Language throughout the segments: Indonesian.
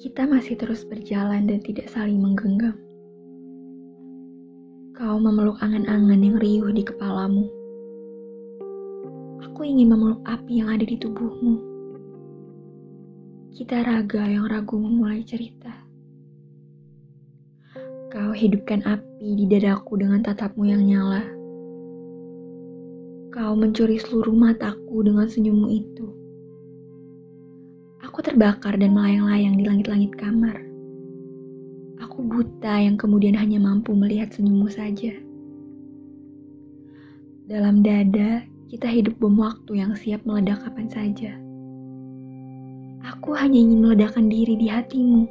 Kita masih terus berjalan dan tidak saling menggenggam. Kau memeluk angan-angan yang riuh di kepalamu. Aku ingin memeluk api yang ada di tubuhmu. Kita raga yang ragu memulai cerita. Kau hidupkan api di dadaku dengan tatapmu yang nyala. Kau mencuri seluruh mataku dengan senyummu itu. Aku terbakar dan melayang-layang di langit-langit kamar. Aku buta yang kemudian hanya mampu melihat senyummu saja. Dalam dada, kita hidup bom waktu yang siap meledak kapan saja. Aku hanya ingin meledakkan diri di hatimu.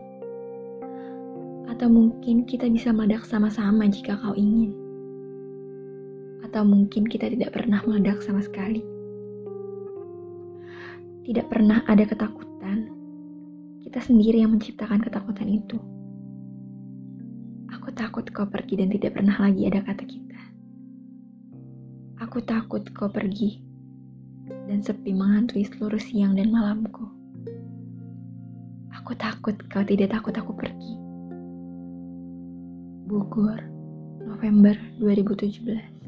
Atau mungkin kita bisa meledak sama-sama jika kau ingin. Atau mungkin kita tidak pernah meledak sama sekali. Tidak pernah ada ketakutan. Kita sendiri yang menciptakan ketakutan itu. Aku takut kau pergi dan tidak pernah lagi ada kata kita. Aku takut kau pergi dan sepi menghantui seluruh siang dan malamku. Aku takut kau tidak takut aku pergi. Bogor, November 2017